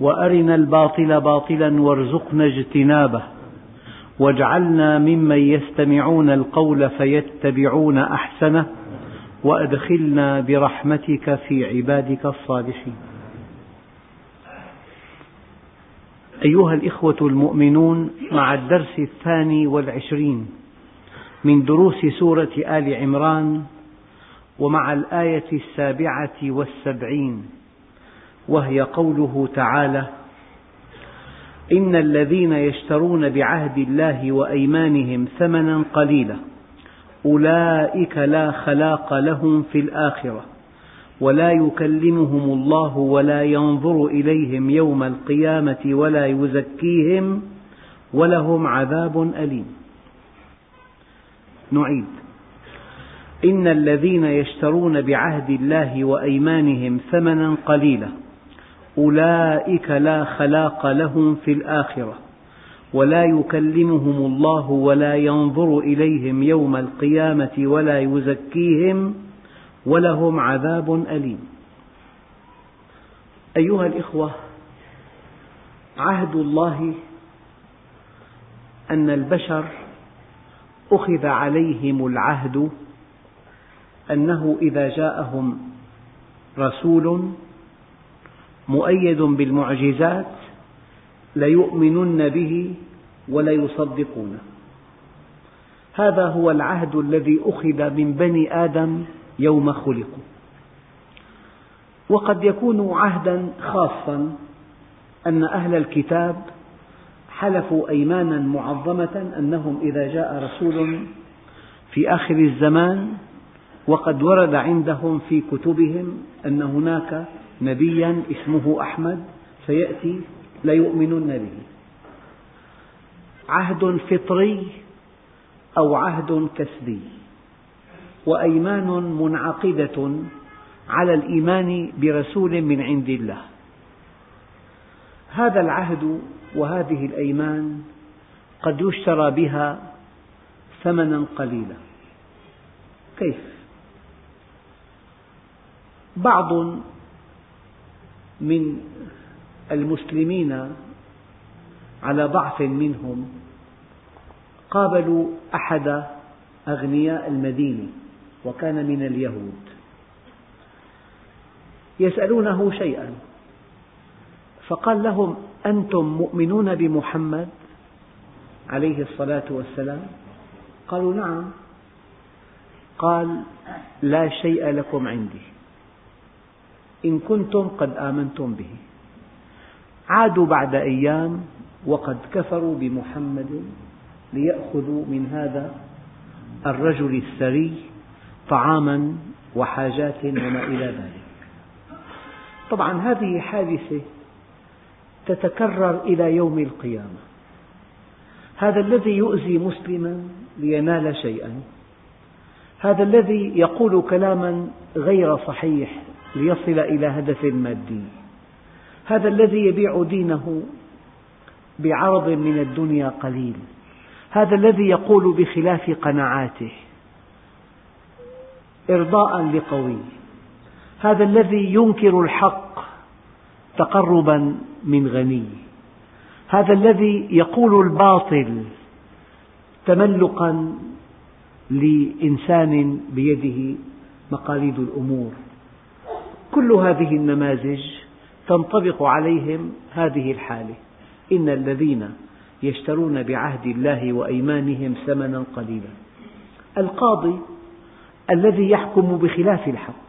وأرنا الباطل باطلا وارزقنا اجتنابه. واجعلنا ممن يستمعون القول فيتبعون أحسنه وأدخلنا برحمتك في عبادك الصالحين. أيها الإخوة المؤمنون مع الدرس الثاني والعشرين من دروس سورة آل عمران ومع الآية السابعة والسبعين وهي قوله تعالى إن الذين يشترون بعهد الله وأيمانهم ثمنا قليلا أولئك لا خلاق لهم في الآخرة ولا يكلمهم الله ولا ينظر إليهم يوم القيامة ولا يزكيهم ولهم عذاب أليم. نعيد. إن الذين يشترون بعهد الله وأيمانهم ثمنا قليلا أولئك لا خلاق لهم في الآخرة ولا يكلمهم الله ولا ينظر إليهم يوم القيامة ولا يزكيهم ولهم عذاب أليم. أيها الإخوة عهد الله أن البشر أخذ عليهم العهد أنه إذا جاءهم رسول مؤيد بالمعجزات ليؤمنن به وليصدقونه. هذا هو العهد الذي أخذ من بني آدم يوم خلقوا. وقد يكون عهدا خاصا أن أهل الكتاب حلفوا أيمانا معظمة أنهم إذا جاء رسول في آخر الزمان وقد ورد عندهم في كتبهم أن هناك نبيا اسمه أحمد سيأتي ليؤمنن به. عهد فطري أو عهد كسبي. وأيمان منعقدة على الإيمان برسول من عند الله. هذا العهد وهذه الأيمان قد يشترى بها ثمنا قليلا. كيف؟ بعض من المسلمين على ضعف منهم. قابلوا أحد أغنياء المدينة وكان من اليهود. يسألونه شيئا فقال لهم أنتم مؤمنون بمحمد عليه الصلاة والسلام؟ قالوا نعم. قال لا شيء لكم عندي. إن كنتم قد آمنتم به. عادوا بعد أيام وقد كفروا بمحمد ليأخذوا من هذا الرجل الثري طعاما وحاجات وما إلى ذلك. طبعا هذه حادثة تتكرر إلى يوم القيامة. هذا الذي يؤذي مسلما لينال شيئا. هذا الذي يقول كلاما غير صحيح. ليصل إلى هدف مادي. هذا الذي يبيع دينه بعرض من الدنيا قليل. هذا الذي يقول بخلاف قناعاته. إرضاء لقوي. هذا الذي ينكر الحق تقربا من غني. هذا الذي يقول الباطل تملقا لإنسان بيده مقاليد الأمور. كل هذه النماذج تنطبق عليهم هذه الحالة. إن الذين يشترون بعهد الله وأيمانهم ثمنا قليلا. القاضي الذي يحكم بخلاف الحق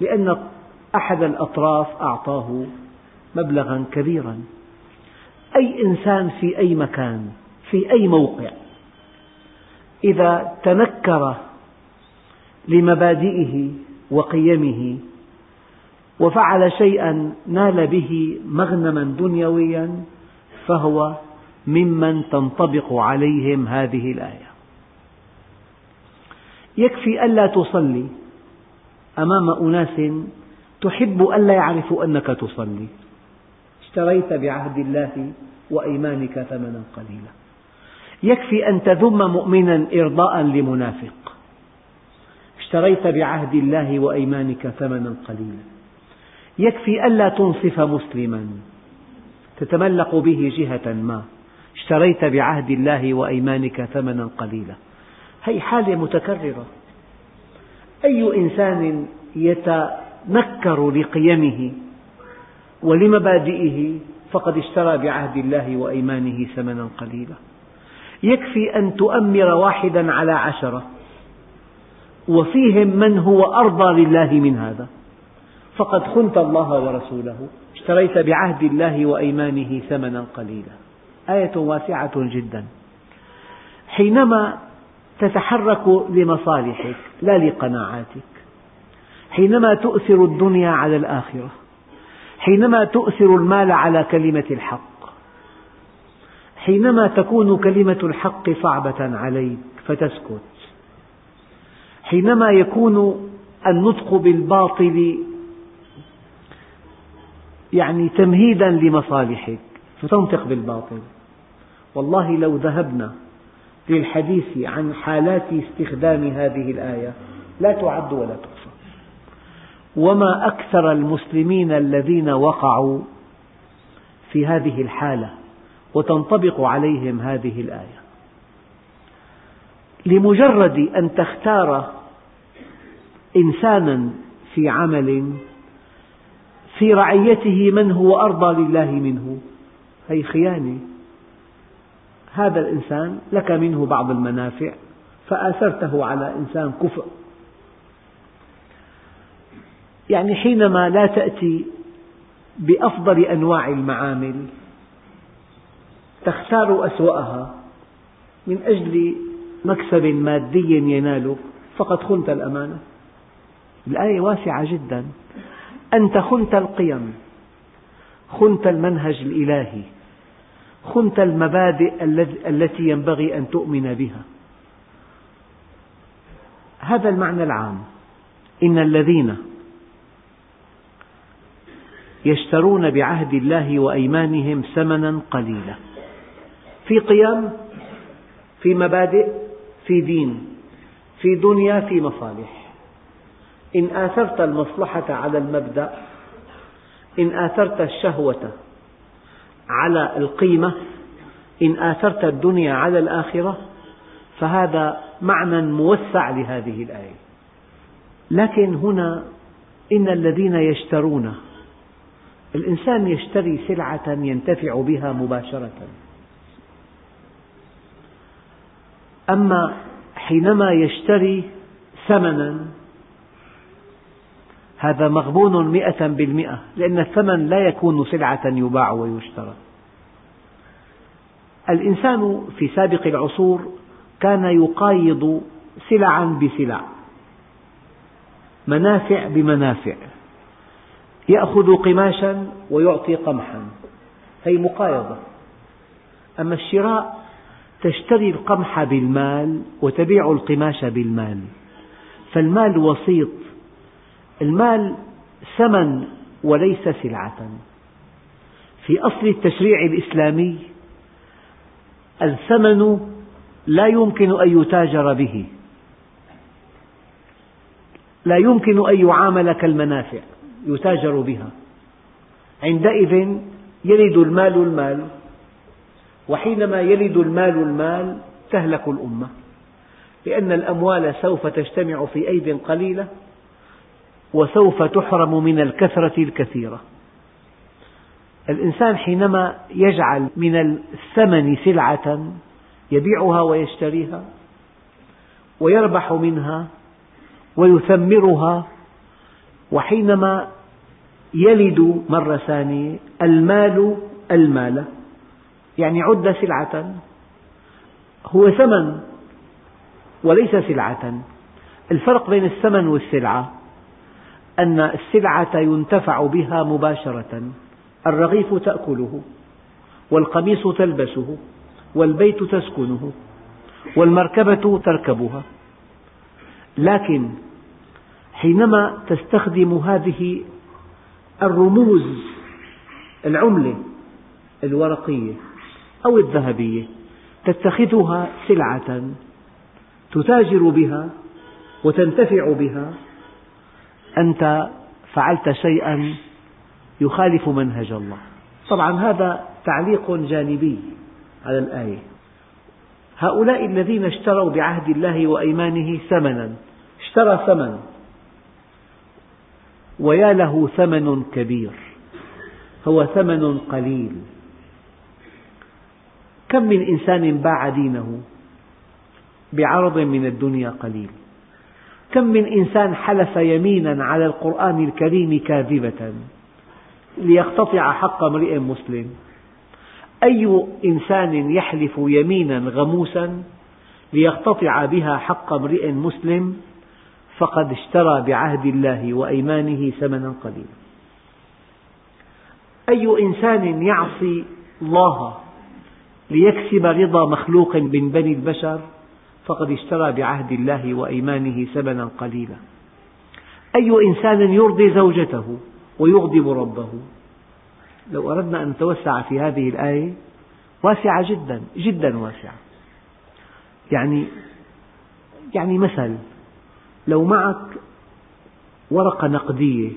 لأن أحد الأطراف أعطاه مبلغا كبيرا. أي إنسان في أي مكان في أي موقع إذا تنكر لمبادئه وقيمه وفعل شيئا نال به مغنما دنيويا فهو ممن تنطبق عليهم هذه الآية. يكفي ألا تصلي أمام أناس تحب ألا يعرفوا أنك تصلي. اشتريت بعهد الله وأيمانك ثمنا قليلا. يكفي أن تذم مؤمنا إرضاء لمنافق. اشتريت بعهد الله وأيمانك ثمنا قليلا. يكفي ألا تنصف مسلما. تتملق به جهة ما. اشتريت بعهد الله وأيمانك ثمنا قليلا. هذه حالة متكررة. أي إنسان يتنكر لقيمه ولمبادئه فقد اشترى بعهد الله وأيمانه ثمنا قليلا. يكفي أن تؤمر واحدا على عشرة. وفيهم من هو أرضى لله من هذا. فقد خنت الله ورسوله اشتريت بعهد الله وأيمانه ثمنا قليلا. آية واسعة جدا. حينما تتحرك لمصالحك لا لقناعاتك. حينما تؤثر الدنيا على الآخرة. حينما تؤثر المال على كلمة الحق. حينما تكون كلمة الحق صعبة عليك فتسكت. حينما يكون النطق بالباطل يعني تمهيدا لمصالحك فتنطق بالباطل. والله لو ذهبنا للحديث عن حالات استخدام هذه الآية لا تعد ولا تحصى. وما أكثر المسلمين الذين وقعوا في هذه الحالة وتنطبق عليهم هذه الآية. لمجرد أن تختار إنسانا في عمل في رعيته من هو أرضى لله منه. هي خيانة. هذا الإنسان لك منه بعض المنافع فآثرته على إنسان كفء. يعني حينما لا تأتي بأفضل أنواع المعامل تختار أسوأها من أجل مكسب مادي ينالك فقد خنت الأمانة. الآية واسعة جدا. أنت خنت القيم خنت المنهج الإلهي خنت المبادئ التي ينبغي أن تؤمن بها. هذا المعنى العام. إن الذين يشترون بعهد الله وأيمانهم ثمنا قليلا. في قيم في مبادئ في دين في دنيا في مصالح. إن آثرت المصلحة على المبدأ إن آثرت الشهوة على القيمة إن آثرت الدنيا على الآخرة فهذا معنى موسع لهذه الآية. لكن هنا إن الذين يشترون الإنسان يشتري سلعة ينتفع بها مباشرة. أما حينما يشتري ثمنا هذا مغبون مئة بالمئة لأن الثمن لا يكون سلعة يباع ويشترى. الإنسان في سابق العصور كان يقايض سلعا بسلع منافع بمنافع. يأخذ قماشا ويعطي قمحا هي مقايضة. أما الشراء تشتري القمح بالمال وتبيع القماش بالمال فالمال وسيط المال ثمن وليس سلعة. في أصل التشريع الإسلامي الثمن لا يمكن أن يتاجر به. لا يمكن أن يعامل كالمنافع يتاجر بها. عندئذ يلد المال المال وحينما يلد المال المال تهلك الأمة لأن الأموال سوف تجتمع في أيد قليلة وسوف تحرم من الكثرة الكثيرة. الإنسان حينما يجعل من الثمن سلعة يبيعها ويشتريها ويربح منها ويثمرها وحينما يلد مرة ثانية المال المال يعني عد سلعة هو ثمن وليس سلعة. الفرق بين الثمن والسلعة أن السلعة ينتفع بها مباشرة. الرغيف تأكله والقميص تلبسه والبيت تسكنه والمركبة تركبها. لكن حينما تستخدم هذه الرموز العملة الورقية أو الذهبية تتخذها سلعة تتاجر بها وتنتفع بها أنت فعلت شيئا يخالف منهج الله. طبعا هذا تعليق جانبي على الآية. هؤلاء الذين اشتروا بعهد الله وأيمانه ثمنا اشترى ثمن ويا له ثمن كبير هو ثمن قليل. كم من إنسان باع دينه بعرض من الدنيا قليل؟ كم من إنسان حلف يمينا على القرآن الكريم كاذبة؟ ليقتطع حق امرئ مسلم. أي إنسان يحلف يمينا غموسا ليقتطع بها حق امرئ مسلم فقد اشترى بعهد الله وأيمانه ثمنا قليلا. أي إنسان يعصي الله ليكسب رضا مخلوق من بني البشر فقد اشترى بعهد الله وأيمانه ثمنا قليلا. أي إنسان يرضي زوجته ويغضب ربه؟ لو أردنا أن نتوسع في هذه الآية واسعة جدا جدا واسعة. يعني يعني مثل لو معك ورقة نقدية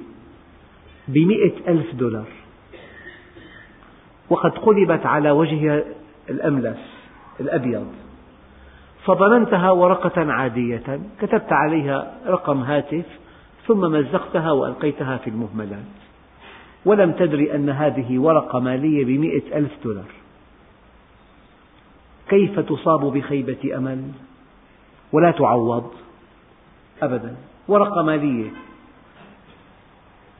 بمئة ألف دولار وقد قلبت على وجهها الأملس الأبيض فظننتها ورقة عادية كتبت عليها رقم هاتف ثم مزقتها وألقيتها في المهملات. ولم تدري أن هذه ورقة مالية بمئة ألف دولار. كيف تصاب بخيبة أمل؟ ولا تعوض. أبدا. ورقة مالية.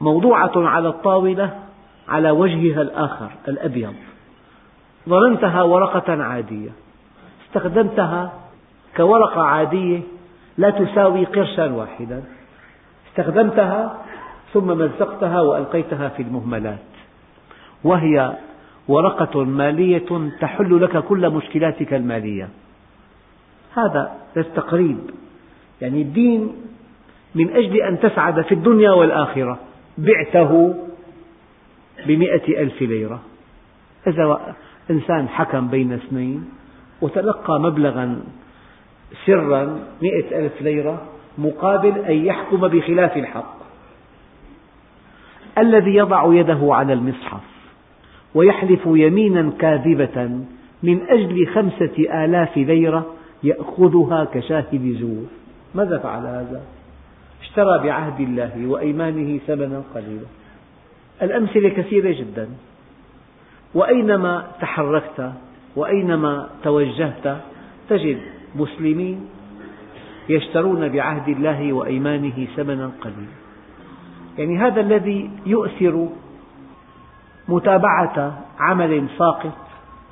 موضوعة على الطاولة على وجهها الآخر الأبيض. ظننتها ورقة عادية. استخدمتها كورقة عادية لا تساوي قرشا واحدا. استخدمتها ثم مزقتها وألقيتها في المهملات. وهي ورقة مالية تحل لك كل مشكلاتك المالية. هذا للتقريب يعني الدين من أجل أن تسعد في الدنيا والآخرة. بعته بمئة ألف ليرة. إذا إنسان حكم بين اثنين وتلقى مبلغا سرا مئة ألف ليرة مقابل أن يحكم بخلاف الحق. الذي يضع يده على المصحف ويحلف يمينا كاذبة من أجل خمسة آلاف ليرة يأخذها كشاهد زور. ماذا فعل هذا؟ اشترى بعهد الله وأيمانه ثمنا قليلا. الأمثلة كثيرة جدا. وأينما تحركت وأينما توجهت تجد مسلمين يشترون بعهد الله وأيمانه ثمنا قليلا. يعني هذا الذي يؤثر متابعة عمل ساقط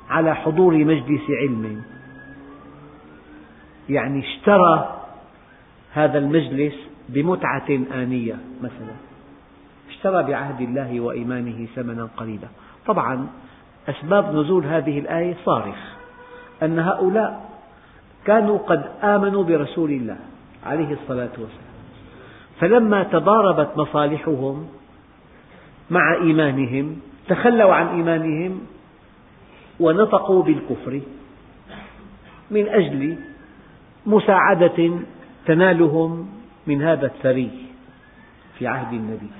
على حضور مجلس علم. يعني اشترى هذا المجلس بمتعة آنية مثلا. اشترى بعهد الله وإيمانه ثمنا قليلا. طبعا أسباب نزول هذه الآية صارخ. أن هؤلاء كانوا قد آمنوا برسول الله عليه الصلاة والسلام. فلما تضاربت مصالحهم مع إيمانهم تخلوا عن إيمانهم ونطقوا بالكفر من أجل مساعدة تنالهم من هذا الثري في عهد النبي.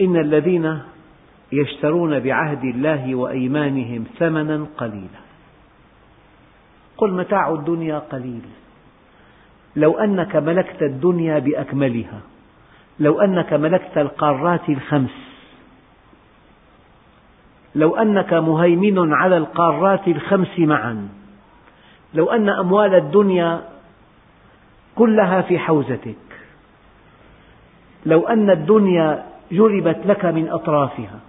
إن الذين يشترون بعهد الله وأيمانهم ثمنا قليلا. قل متاع الدنيا قليل. لو أنك ملكت الدنيا بأكملها لو أنك ملكت القارات الخمس لو أنك مهيمن على القارات الخمس معا لو أن أموال الدنيا كلها في حوزتك لو أن الدنيا جلبت لك من أطرافها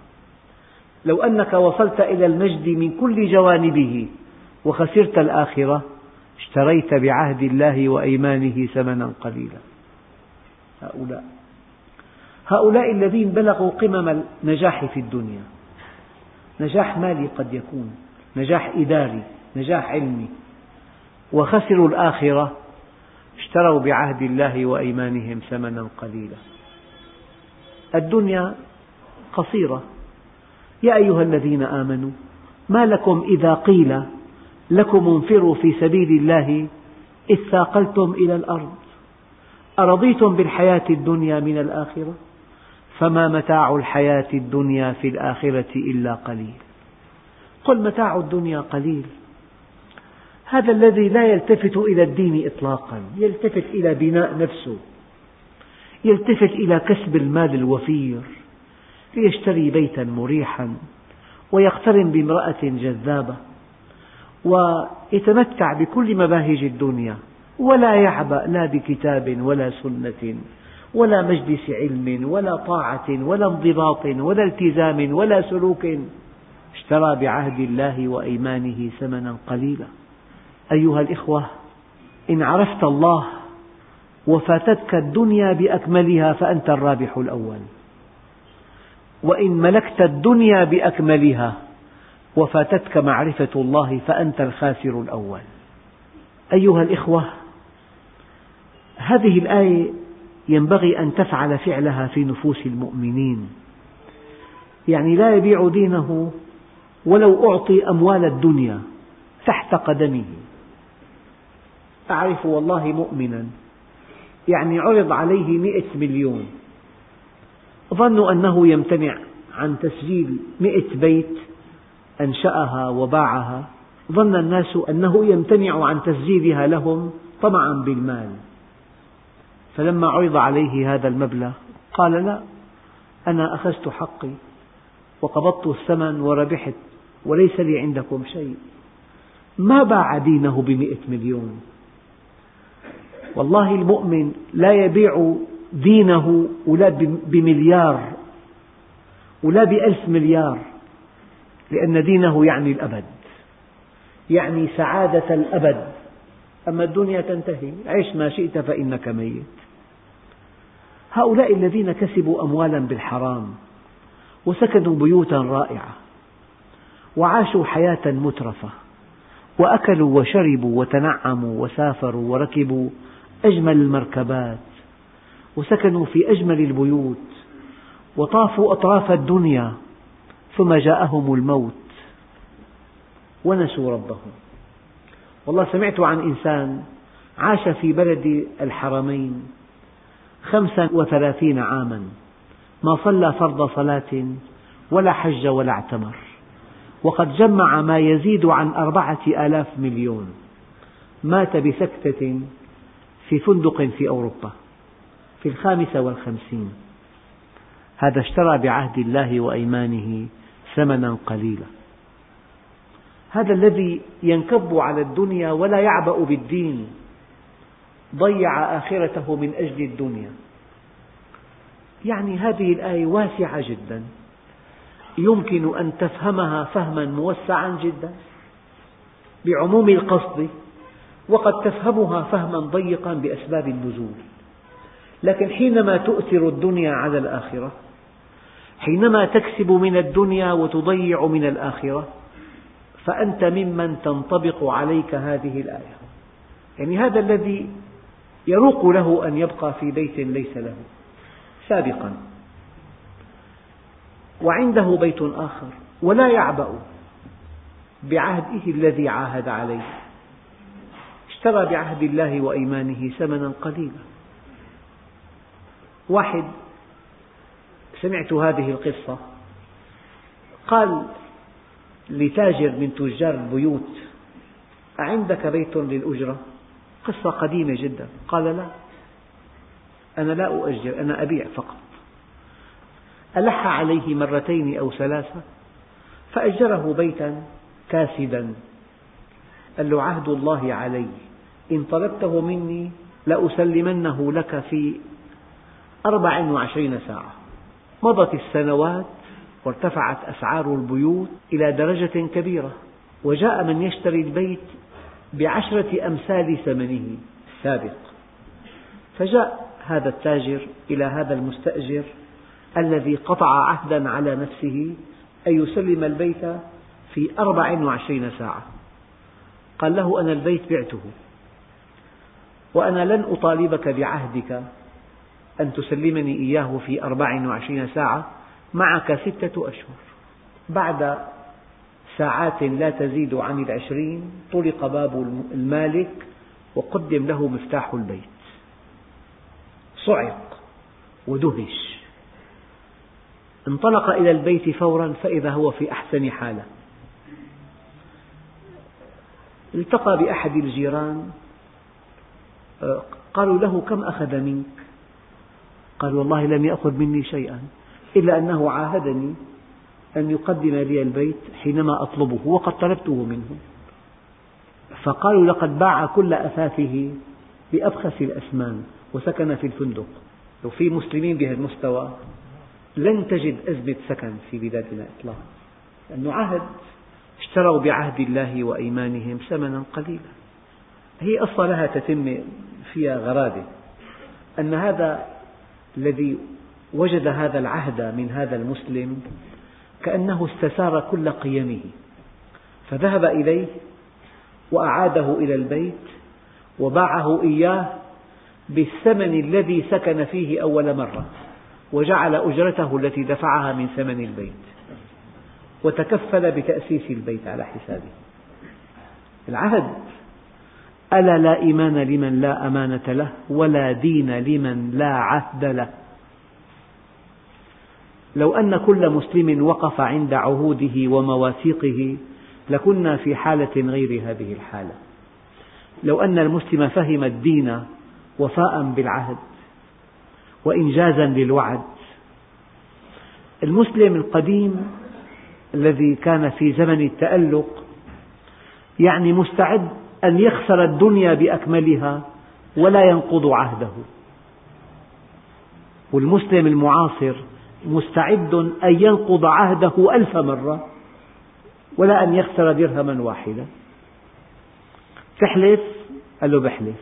لو أنك وصلت إلى المجد من كل جوانبه وخسرت الآخرة اشتريت بعهد الله وأيمانه ثمنا قليلا. هؤلاء. هؤلاء الذين بلغوا قمم النجاح في الدنيا. نجاح مالي قد يكون نجاح إداري نجاح علمي. وخسروا الآخرة اشتروا بعهد الله وأيمانهم ثمنا قليلا. الدنيا قصيرة. يا أيها الذين آمنوا ما لكم إذا قيل لكم انفروا في سبيل الله إذ ثاقلتم إلى الأرض. أرضيتم بالحياة الدنيا من الآخرة؟ فما متاع الحياة الدنيا في الآخرة إلا قليل. قل متاع الدنيا قليل. هذا الذي لا يلتفت إلى الدين إطلاقا يلتفت إلى بناء نفسه يلتفت إلى كسب المال الوفير ليشتري بيتا مريحا ويقترن بامرأة جذابة. ويتمتع بكل مباهج الدنيا ولا يعبأ لا بكتاب ولا سنة ولا مجلس علم ولا طاعة ولا انضباط ولا التزام ولا سلوك. اشترى بعهد الله وأيمانه ثمنا قليلا. أيها الإخوة إن عرفت الله وفاتتك الدنيا بأكملها فأنت الرابح الأول. وإن ملكت الدنيا بأكملها وفاتتك معرفة الله فأنت الخاسر الأول. أيها الإخوة هذه الآية ينبغي أن تفعل فعلها في نفوس المؤمنين. يعني لا يبيع دينه ولو أعطي أموال الدنيا تحت قدمه. أعرف والله مؤمنا يعني عرض عليه مئة مليون. ظنوا أنه يمتنع عن تسجيل مئة بيت أنشأها وباعها ظن الناس أنه يمتنع عن تسجيلها لهم طمعا بالمال. فلما عرض عليه هذا المبلغ قال لا أنا أخذت حقي وقبضت الثمن وربحت وليس لي عندكم شيء. ما باع دينه بمئة مليون. والله المؤمن لا يبيع دينه ولا بمليار ولا بألف مليار. لأن دينه يعني الأبد يعني سعادة الأبد. أما الدنيا تنتهي عش ما شئت فإنك ميت. هؤلاء الذين كسبوا أموالا بالحرام وسكنوا بيوتا رائعة وعاشوا حياة مترفة وأكلوا وشربوا وتنعموا وسافروا وركبوا أجمل المركبات وسكنوا في أجمل البيوت وطافوا أطراف الدنيا ثم جاءهم الموت ونسوا ربهم. والله سمعت عن إنسان عاش في بلد الحرمين خمسا وثلاثين عاما ما صلى فرض صلاة ولا حج ولا اعتمر وقد جمع ما يزيد عن أربعة آلاف مليون مات بسكتة في فندق في أوروبا في الخامسة والخمسين. هذا اشترى بعهد الله وأيمانه ثمنا قليلا. هذا الذي ينكب على الدنيا ولا يعبأ بالدين ضيع آخرته من أجل الدنيا. يعني هذه الآية واسعة جدا. يمكن أن تفهمها فهما موسعا جدا بعموم القصد وقد تفهمها فهما ضيقا بأسباب النزول. لكن حينما تؤثر الدنيا على الآخرة حينما تكسب من الدنيا وتضيع من الآخرة فأنت ممن تنطبق عليك هذه الآية. يعني هذا الذي يروق له أن يبقى في بيت ليس له. سابقا. وعنده بيت آخر ولا يعبأ بعهده الذي عاهد عليه. اشترى بعهد الله وأيمانه ثمنا قليلا. واحد سمعت هذه القصة. قال لتاجر من تجار البيوت أعندك بيت للأجرة؟ قصة قديمة جدا. قال لا أنا لا أؤجر أنا أبيع فقط. ألح عليه مرتين أو ثلاثة فأجره بيتا كاسدا. قال له عهد الله علي إن طلبته مني لأسلمنه لك في أربع وعشرين ساعة. مضت السنوات وارتفعت أسعار البيوت إلى درجة كبيرة وجاء من يشتري البيت بعشرة أمثال ثمنه السابق. فجاء هذا التاجر إلى هذا المستأجر الذي قطع عهدا على نفسه أن يسلم البيت في أربع وعشرين ساعة. قال له أنا البيت بعته وأنا لن أطالبك بعهدك أن تسلمني إياه في أربع وعشرين ساعة معك ستة أشهر. بعد ساعات لا تزيد عن العشرين طرق باب المالك وقدم له مفتاح البيت. صعق ودهش. انطلق إلى البيت فورا فإذا هو في أحسن حالة. التقى بأحد الجيران قالوا له كم أخذ منك؟ قال والله لم يأخذ مني شيئا إلا أنه عاهدني أن يقدم لي البيت حينما أطلبه وقد طلبته منه. فقالوا لقد باع كل أثاثه بأبخس الأثمان وسكن في الفندق. لو في مسلمين بهذا المستوى لن تجد أزمة سكن في بلادنا إطلاقا. لأنه عهد اشتروا بعهد الله وأيمانهم ثمنا قليلا. هي قصة لها تتمة فيها غرابة أن هذا الذي وجد هذا العهد من هذا المسلم كأنه استثار كل قيمه فذهب إليه وأعاده إلى البيت وباعه إياه بالثمن الذي سكن فيه أول مرة وجعل أجرته التي دفعها من ثمن البيت وتكفل بتأسيس البيت على حسابه. العهد ألا لا إيمان لمن لا أمانة له ولا دين لمن لا عهد له. لو أن كل مسلم وقف عند عهوده ومواثيقه لكنا في حالة غير هذه الحالة. لو أن المسلم فهم الدين وفاء بالعهد وإنجازا للوعد. المسلم القديم الذي كان في زمن التألق يعني مستعد أن يخسر الدنيا بأكملها ولا ينقض عهده. والمسلم المعاصر مستعد أن ينقض عهده ألف مرة ولا أن يخسر درهما واحدا. تحلف قال له بحلف.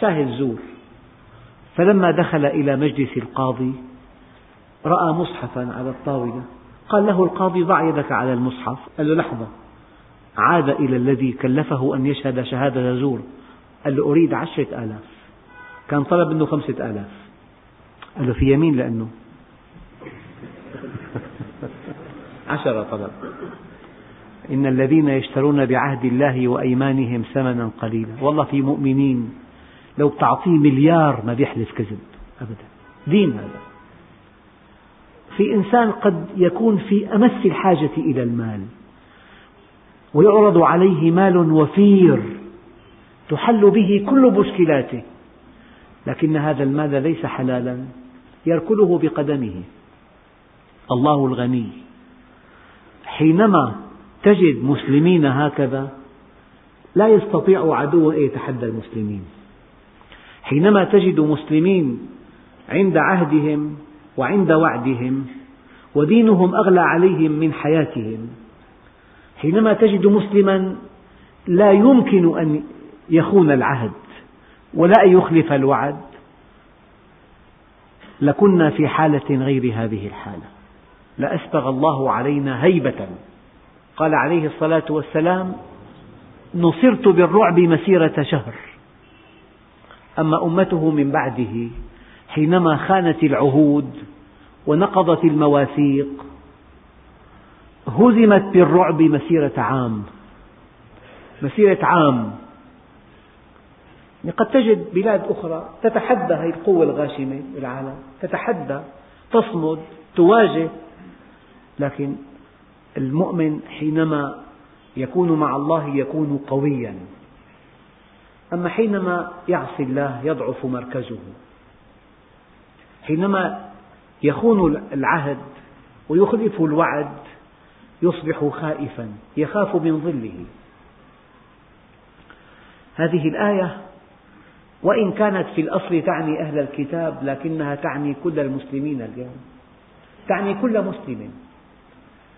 شاهد زور. فلما دخل إلى مجلس القاضي رأى مصحفا على الطاولة. قال له القاضي ضع يدك على المصحف. قال له لحظة. عاد إلى الذي كلفه أن يشهد شهادة زور قال له أريد عشرة آلاف. كان طلب منه خمسة آلاف. قال له في يمين لأنه. عشرة طلب. إن الذين يشترون بعهد الله وأيمانهم ثمنا قليلا. والله في مؤمنين لو بتعطيه مليار ما بيحلف كذب أبدا. دين هذا. في إنسان قد يكون في أمس الحاجة إلى المال. ويعرض عليه مال وفير تحل به كل مشكلاته لكن هذا المال ليس حلالا يركله بقدمه. الله الغني. حينما تجد مسلمين هكذا لا يستطيع عدو أن يتحدى المسلمين. حينما تجد مسلمين عند عهدهم وعند وعدهم ودينهم أغلى عليهم من حياتهم حينما تجد مسلما لا يمكن أن يخون العهد ولا أن يخلف الوعد لكنا في حالة غير هذه الحالة. لأسبغ الله علينا هيبة. قال عليه الصلاة والسلام نصرت بالرعب مسيرة شهر أما أمته من بعده حينما خانت العهود ونقضت المواثيق هزمت بالرعب مسيرة عام. مسيرة عام. قد تجد بلاد أخرى تتحدى هذه القوة الغاشمة بالعالم تتحدى تصمد تواجه. لكن المؤمن حينما يكون مع الله يكون قويا. أما حينما يعصي الله يضعف مركزه. حينما يخون العهد ويخلف الوعد يصبح خائفا يخاف من ظله. هذه الآية وإن كانت في الأصل تعني أهل الكتاب لكنها تعني كل المسلمين اليوم. تعني كل مسلم.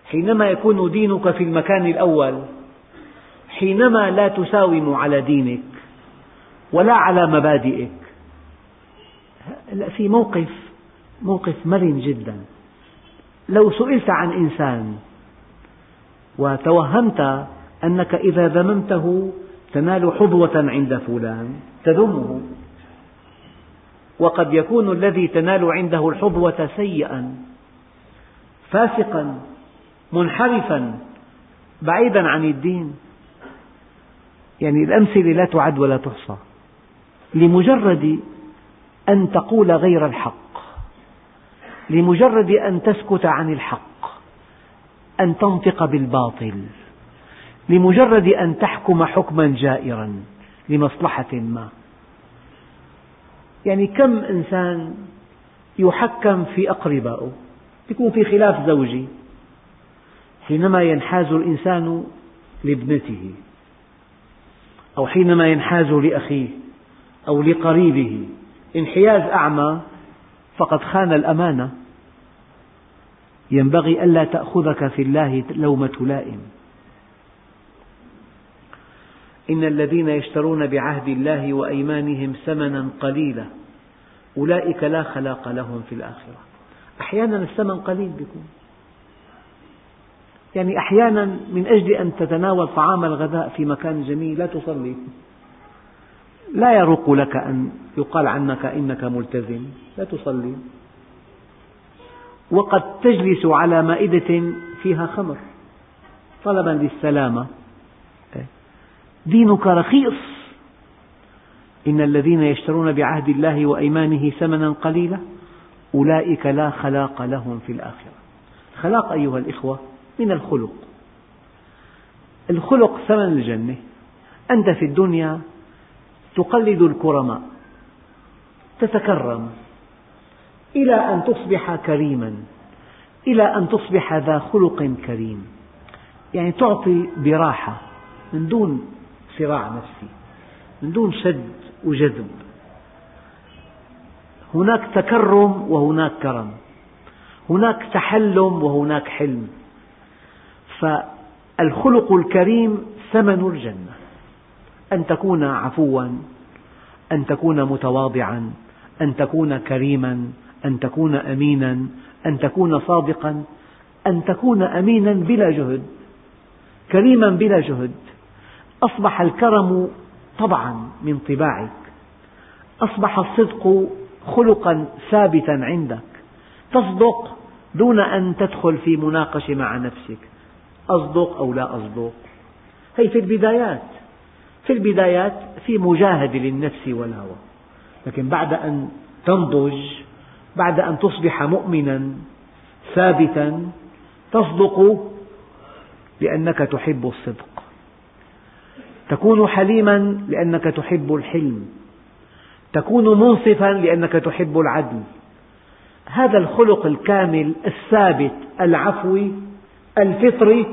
حينما يكون دينك في المكان الأول حينما لا تساوم على دينك ولا على مبادئك. في موقف موقف مرن جدا. لو سئلت عن إنسان وتوهمت أنك إذا ذممته تنال حظوة عند فلان تذمه. وقد يكون الذي تنال عنده الحظوة سيئا فاسقا منحرفا بعيدا عن الدين. يعني الأمثلة لا تعد ولا تحصى. لمجرد أن تقول غير الحق لمجرد أن تسكت عن الحق أن تنطق بالباطل لمجرد أن تحكم حكما جائرا لمصلحة ما. يعني كم إنسان يحكم في أقربائه يكون في خلاف زوجي حينما ينحاز الإنسان لابنته أو حينما ينحاز لأخيه أو لقريبه. انحياز أعمى فقد خان الأمانة. ينبغي ألا تأخذك في الله لومة لائم. إن الذين يشترون بعهد الله وأيمانهم ثمنا قليلا أولئك لا خلاق لهم في الآخرة. أحيانا الثمن قليل بيكون يعني أحيانا من أجل أن تتناول طعام الغداء في مكان جميل لا تصلي. لا يروق لك أن يقال عنك إنك ملتزم. لا تصلي. وقد تجلس على مائدة فيها خمر. طلبا للسلامة. دينك رخيص. إن الذين يشترون بعهد الله وأيمانه ثمنا قليلا أولئك لا خلاق لهم في الآخرة. خلاق أيها الإخوة من الخلق. الخلق ثمن الجنة. أنت في الدنيا تقلد الكرماء تتكرم إلى أن تصبح كريما إلى أن تصبح ذا خلق كريم. يعني تعطي براحة من دون صراع نفسي من دون شد وجذب. هناك تكرم وهناك كرم هناك تحلم وهناك حلم. فالخلق الكريم ثمن الجنة أن تكون عفوا أن تكون متواضعا أن تكون كريما. أن تكون أمينا أن تكون صادقا أن تكون أمينا بلا جهد كريما بلا جهد. أصبح الكرم طبعا من طباعك. أصبح الصدق خلقا ثابتا عندك. تصدق دون أن تدخل في مناقشة مع نفسك. أصدق أو لا أصدق. هي في البدايات. في البدايات في مجاهدة للنفس والهوى. لكن بعد أن تنضج بعد أن تصبح مؤمنا ثابتا تصدق لأنك تحب الصدق. تكون حليما لأنك تحب الحلم. تكون منصفا لأنك تحب العدل. هذا الخلق الكامل الثابت العفوي الفطري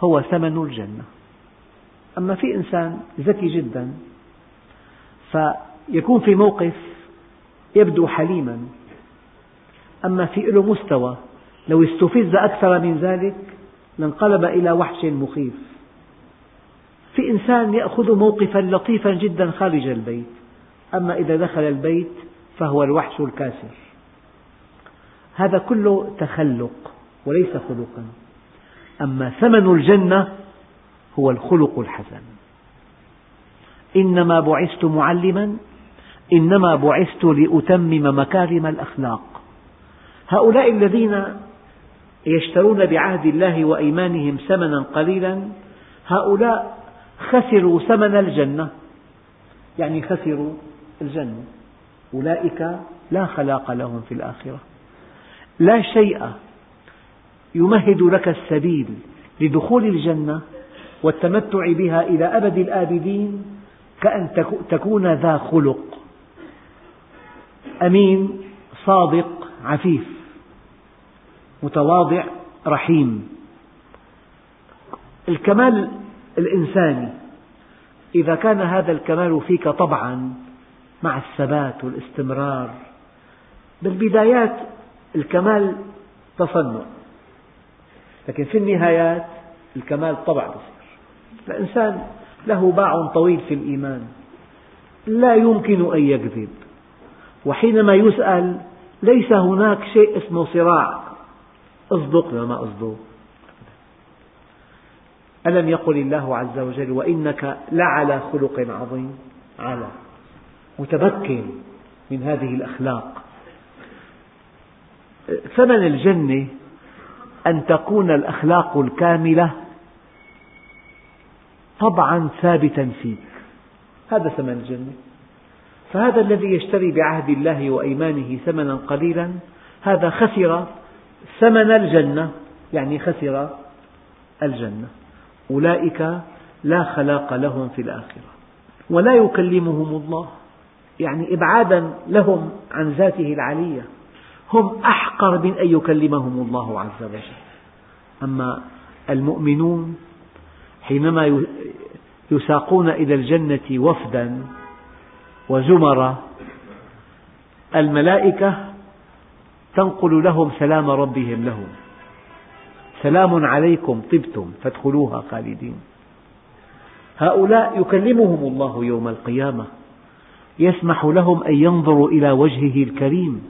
هو ثمن الجنة. أما في إنسان ذكي جدا فيكون في موقف يبدو حليما. أما في له مستوى لو استفز أكثر من ذلك لانقلب إلى وحش مخيف. في إنسان يأخذ موقفا لطيفا جدا خارج البيت أما إذا دخل البيت فهو الوحش الكاسر. هذا كله تخلق وليس خلقا. أما ثمن الجنة هو الخلق الحسن. إنما بعثت معلما إنما بعثت لأتمم مكارم الأخلاق. هؤلاء الذين يشترون بعهد الله وأيمانهم ثمنا قليلا هؤلاء خسروا ثمن الجنة. يعني خسروا الجنة. أولئك لا خلاق لهم في الآخرة. لا شيء يمهد لك السبيل لدخول الجنة والتمتع بها إلى أبد الآبدين كأن تكون ذا خلق. أمين صادق عفيف متواضع رحيم. الكمال الإنساني. إذا كان هذا الكمال فيك طبعا مع الثبات والاستمرار. بالبدايات الكمال تصنع. لكن في النهايات الكمال طبع بصير الإنسان له باع طويل في الإيمان. لا يمكن أن يكذب. وحينما يسأل ليس هناك شيء اسمه صراع. أصدق ما أصدق. ألم يقل الله عز وجل وإنك لعلى خلق عظيم؟ على. متمكن من هذه الأخلاق. ثمن الجنة أن تكون الأخلاق الكاملة طبعا ثابتا فيك. هذا ثمن الجنة. فهذا الذي يشتري بعهد الله وأيمانه ثمنا قليلا هذا خسر ثمن الجنة يعني خسر الجنة. أولئك لا خلاق لهم في الآخرة ولا يكلمهم الله. يعني إبعادا لهم عن ذاته العلية. هم أحقر من أن يكلمهم الله عز وجل. أما المؤمنون حينما يساقون إلى الجنة وفدا وزمرا الملائكة تنقل لهم سلام ربهم لهم. سلام عليكم طبتم فادخلوها خالدين. هؤلاء يكلمهم الله يوم القيامة. يسمح لهم أن ينظروا إلى وجهه الكريم.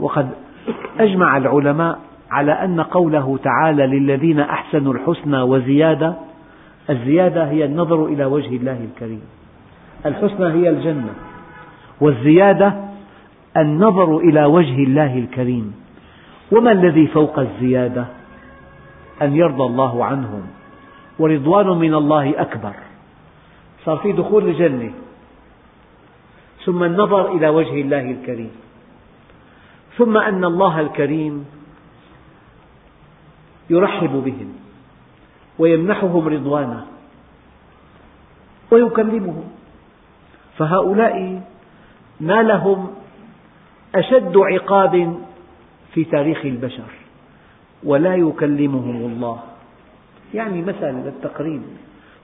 وقد أجمع العلماء على أن قوله تعالى للذين أحسنوا الحسنى وزيادة الزيادة هي النظر إلى وجه الله الكريم. الحسنى هي الجنة والزيادة النظر إلى وجه الله الكريم. وما الذي فوق الزيادة؟ أن يرضى الله عنهم ورضوان من الله أكبر. صار في دخول الجنة ثم النظر إلى وجه الله الكريم. ثم أن الله الكريم يرحب بهم ويمنحهم رضوانه ويكلمهم. فهؤلاء نالهم أشد عقاب في تاريخ البشر ولا يكلمهم الله. يعني مثل للتقريب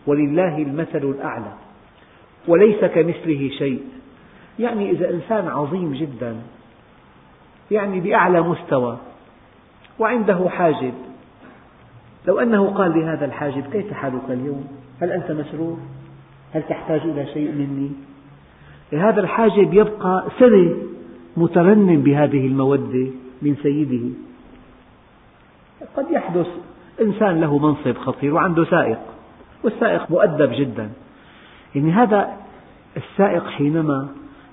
ولله المثل الأعلى وليس كمثله شيء. يعني إذا إنسان عظيم جدا يعني بأعلى مستوى وعنده حاجب لو أنه قال لهذا الحاجب كيف حالك اليوم؟ هل أنت مسرور؟ هل تحتاج إلى شيء مني؟ هذا الحاجب يبقى سنة مترنم بهذه المودة من سيده. قد يحدث إنسان له منصب خطير وعنده سائق والسائق مؤدب جدا. يعني هذا السائق حينما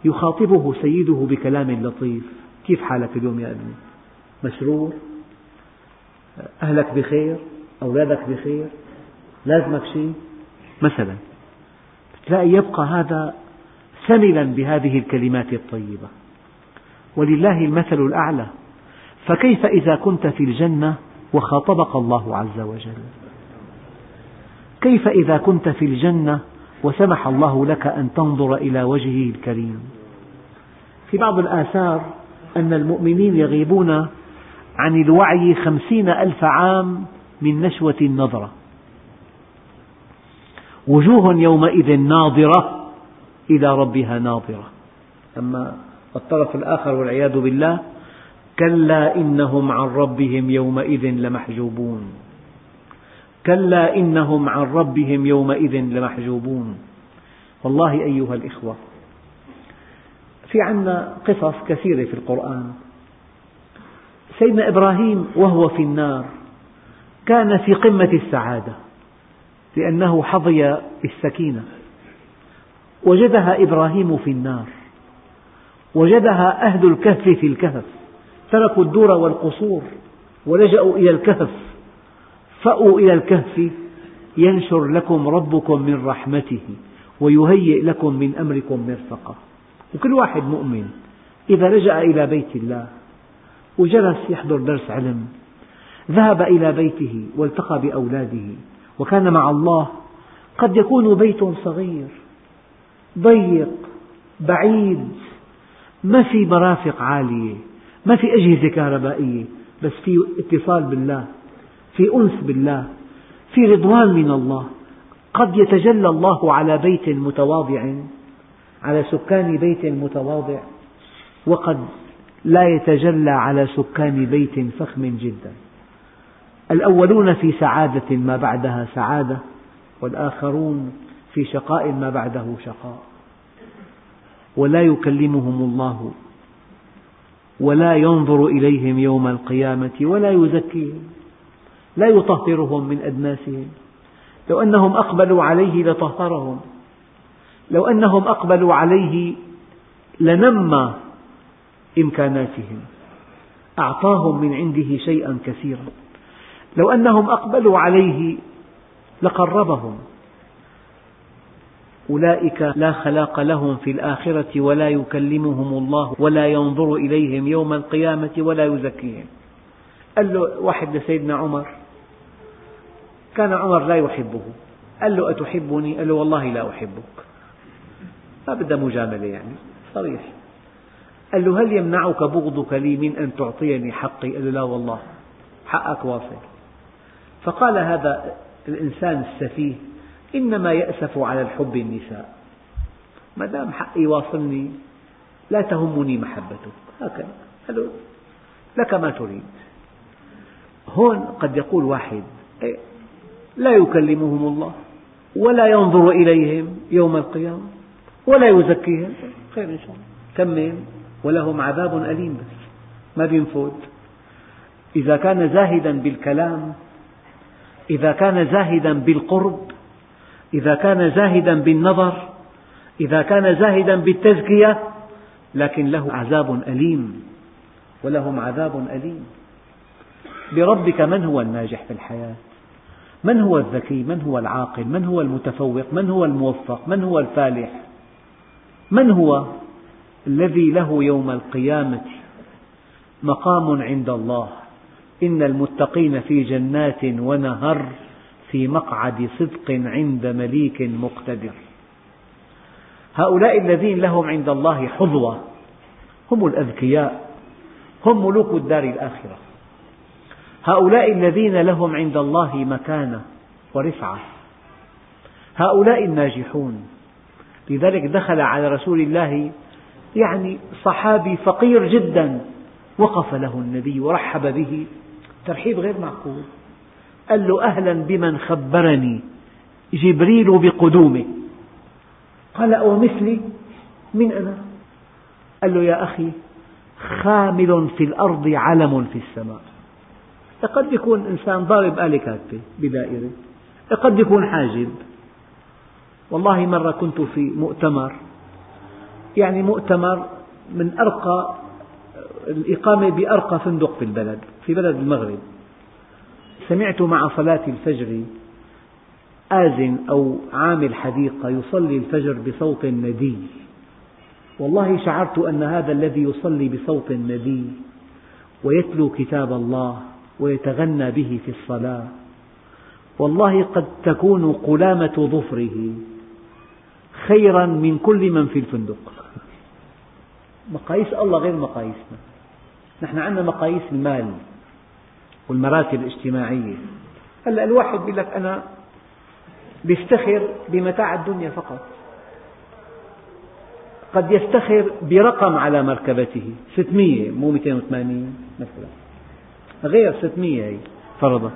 يخاطبه سيده بكلام لطيف كيف حالك اليوم يا أبني؟ مسرور؟ أهلك بخير؟ أولادك بخير؟ لازمك شيء؟ مثلا. تلاقي يبقى هذا سملا بهذه الكلمات الطيبة. ولله المثل الأعلى. فكيف إذا كنت في الجنة وخاطبك الله عز وجل؟ كيف إذا كنت في الجنة وسمح الله لك أن تنظر إلى وجهه الكريم؟ في بعض الآثار أن المؤمنين يغيبون عن الوعي خمسين ألف عام من نشوة النظرة. وجوه يومئذ ناظرة. إلى ربها ناظرة. أما الطرف الآخر والعياذ بالله كلا إنهم عن ربهم يومئذ لمحجوبون. كلا إنهم عن ربهم يومئذ لمحجوبون. والله أيها الإخوة في عنا قصص كثيرة في القرآن. سيدنا إبراهيم وهو في النار كان في قمة السعادة لأنه حظي السكينة وجدها إبراهيم في النار. وجدها أهل الكهف في الكهف. تركوا الدور والقصور ولجأوا إلى الكهف. فأووا إلى الكهف. ينشر لكم ربكم من رحمته ويهيئ لكم من أمركم مرفقا وكل واحد مؤمن. إذا لجأ إلى بيت الله وجلس يحضر درس علم ذهب إلى بيته والتقى بأولاده وكان مع الله. قد يكون بيت صغير. ضيق بعيد. ما في مرافق عالية ما في أجهزة كهربائية بس في اتصال بالله في أنس بالله في رضوان من الله. قد يتجلى الله على بيت متواضع على سكان بيت متواضع وقد لا يتجلى على سكان بيت فخم جدا. الأولون في سعادة ما بعدها سعادة والآخرون في شقاء ما بعده شقاء. ولا يكلمهم الله ولا ينظر إليهم يوم القيامة ولا يزكيهم لا يطهرهم من أدناسهم. لو أنهم أقبلوا عليه لطهرهم. لو أنهم أقبلوا عليه لنمى إمكاناتهم. أعطاهم من عنده شيئا كثيرا. لو أنهم أقبلوا عليه لقربهم. أولئك لا خلاق لهم في الآخرة ولا يكلمهم الله ولا ينظر إليهم يوم القيامة ولا يزكيهم. قال له واحد لسيدنا عمر كان عمر لا يحبه. قال له أتحبني؟ قال له والله لا أحبك. ما بدها مجاملة يعني صريح. قال له هل يمنعك بغضك لي من أن تعطيني حقي؟ قال له لا والله حقك واصل. فقال هذا الإنسان السفيه إنما يأسف على الحب النساء. ما دام حقي واصلني لا تهمني محبتك. هكذا. لك ما تريد. هون قد يقول واحد إيه، لا يكلمهم الله ولا ينظر إليهم يوم القيامة ولا يزكيهم. خير إن شاء الله. كمل ولهم عذاب أليم بس. ما بينفذ إذا كان زاهدا بالكلام إذا كان زاهدا بالقرب إذا كان زاهدا بالنظر إذا كان زاهدا بالتزكية لكن له عذاب أليم ولهم عذاب أليم. بربك من هو الناجح في الحياة؟ من هو الذكي؟ من هو العاقل؟ من هو المتفوق؟ من هو الموفق؟ من هو الفالح؟ من هو الذي له يوم القيامة مقام عند الله؟ إن المتقين في جنات ونهر. في مقعد صدق عند مليك مقتدر. هؤلاء الذين لهم عند الله حظوة هم الأذكياء هم ملوك الدار الآخرة. هؤلاء الذين لهم عند الله مكانة ورفعة. هؤلاء الناجحون. لذلك دخل على رسول الله يعني صحابي فقير جدا وقف له النبي ورحب به. ترحيب غير معقول. قال له أهلا بمن خبرني جبريل بقدومه. قال أومثلي من أنا؟ قال له يا أخي خامل في الأرض علم في السماء. قد يكون إنسان ضارب آلة كاتبة بدائرة. قد يكون حاجب. والله مرة كنت في مؤتمر. يعني مؤتمر من أرقى الإقامة بأرقى فندق في البلد في بلد المغرب. سمعت مع صلاة الفجر آذن أو عامل حديقة يصلي الفجر بصوت ندي والله شعرت أن هذا الذي يصلي بصوت ندي ويتلو كتاب الله ويتغنى به في الصلاة. والله قد تكون قلامة ظفره خيرا من كل من في الفندق. مقاييس الله غير مقاييسنا. نحن عندنا مقاييس المال. والمراتب الاجتماعية. هلأ الواحد يقول لك أنا بيفتخر بمتاع الدنيا فقط. قد يفتخر برقم على مركبته. 600 مو 280 مثلا. غير 600 هي فرضا.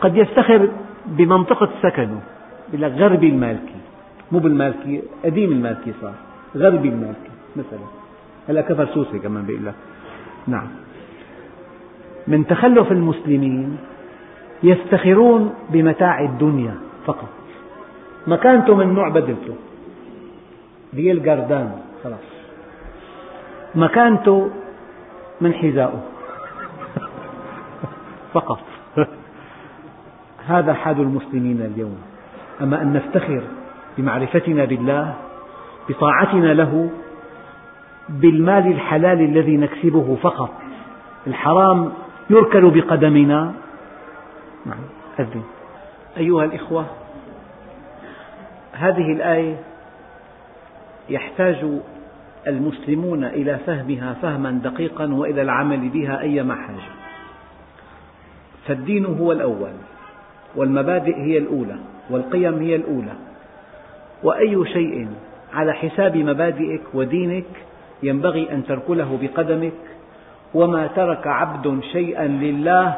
قد يفتخر بمنطقة سكنه. يقول لك غربي المالكي. مو بالمالكي قديم المالكي صار. غربي المالكي مثلا. هلأ كفر سوسي كمان بيقول لك. نعم. من تخلف المسلمين يفتخرون بمتاع الدنيا فقط. مكانته من نوع بدلته. بيير كاردان خلاص. مكانته من حذائه فقط. هذا حال المسلمين اليوم. أما أن نفتخر بمعرفتنا بالله بطاعتنا له بالمال الحلال الذي نكسبه فقط الحرام يركل بقدمنا نعم أذن. أيها الإخوة هذه الآية يحتاج المسلمون إلى فهمها فهما دقيقا وإلى العمل بها أيما حاجة فالدين هو الأول والمبادئ هي الأولى والقيم هي الأولى. وأي شيء على حساب مبادئك ودينك ينبغي أن تركله بقدمك وما ترك عبد شيئا لله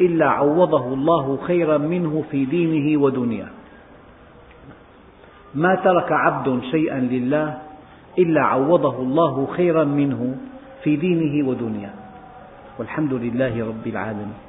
إلا عوضه الله خيرا منه في دينه ودنياه. ما ترك عبد شيئا لله إلا عوضه الله خيرا منه في دينه ودنياه. والحمد لله رب العالمين.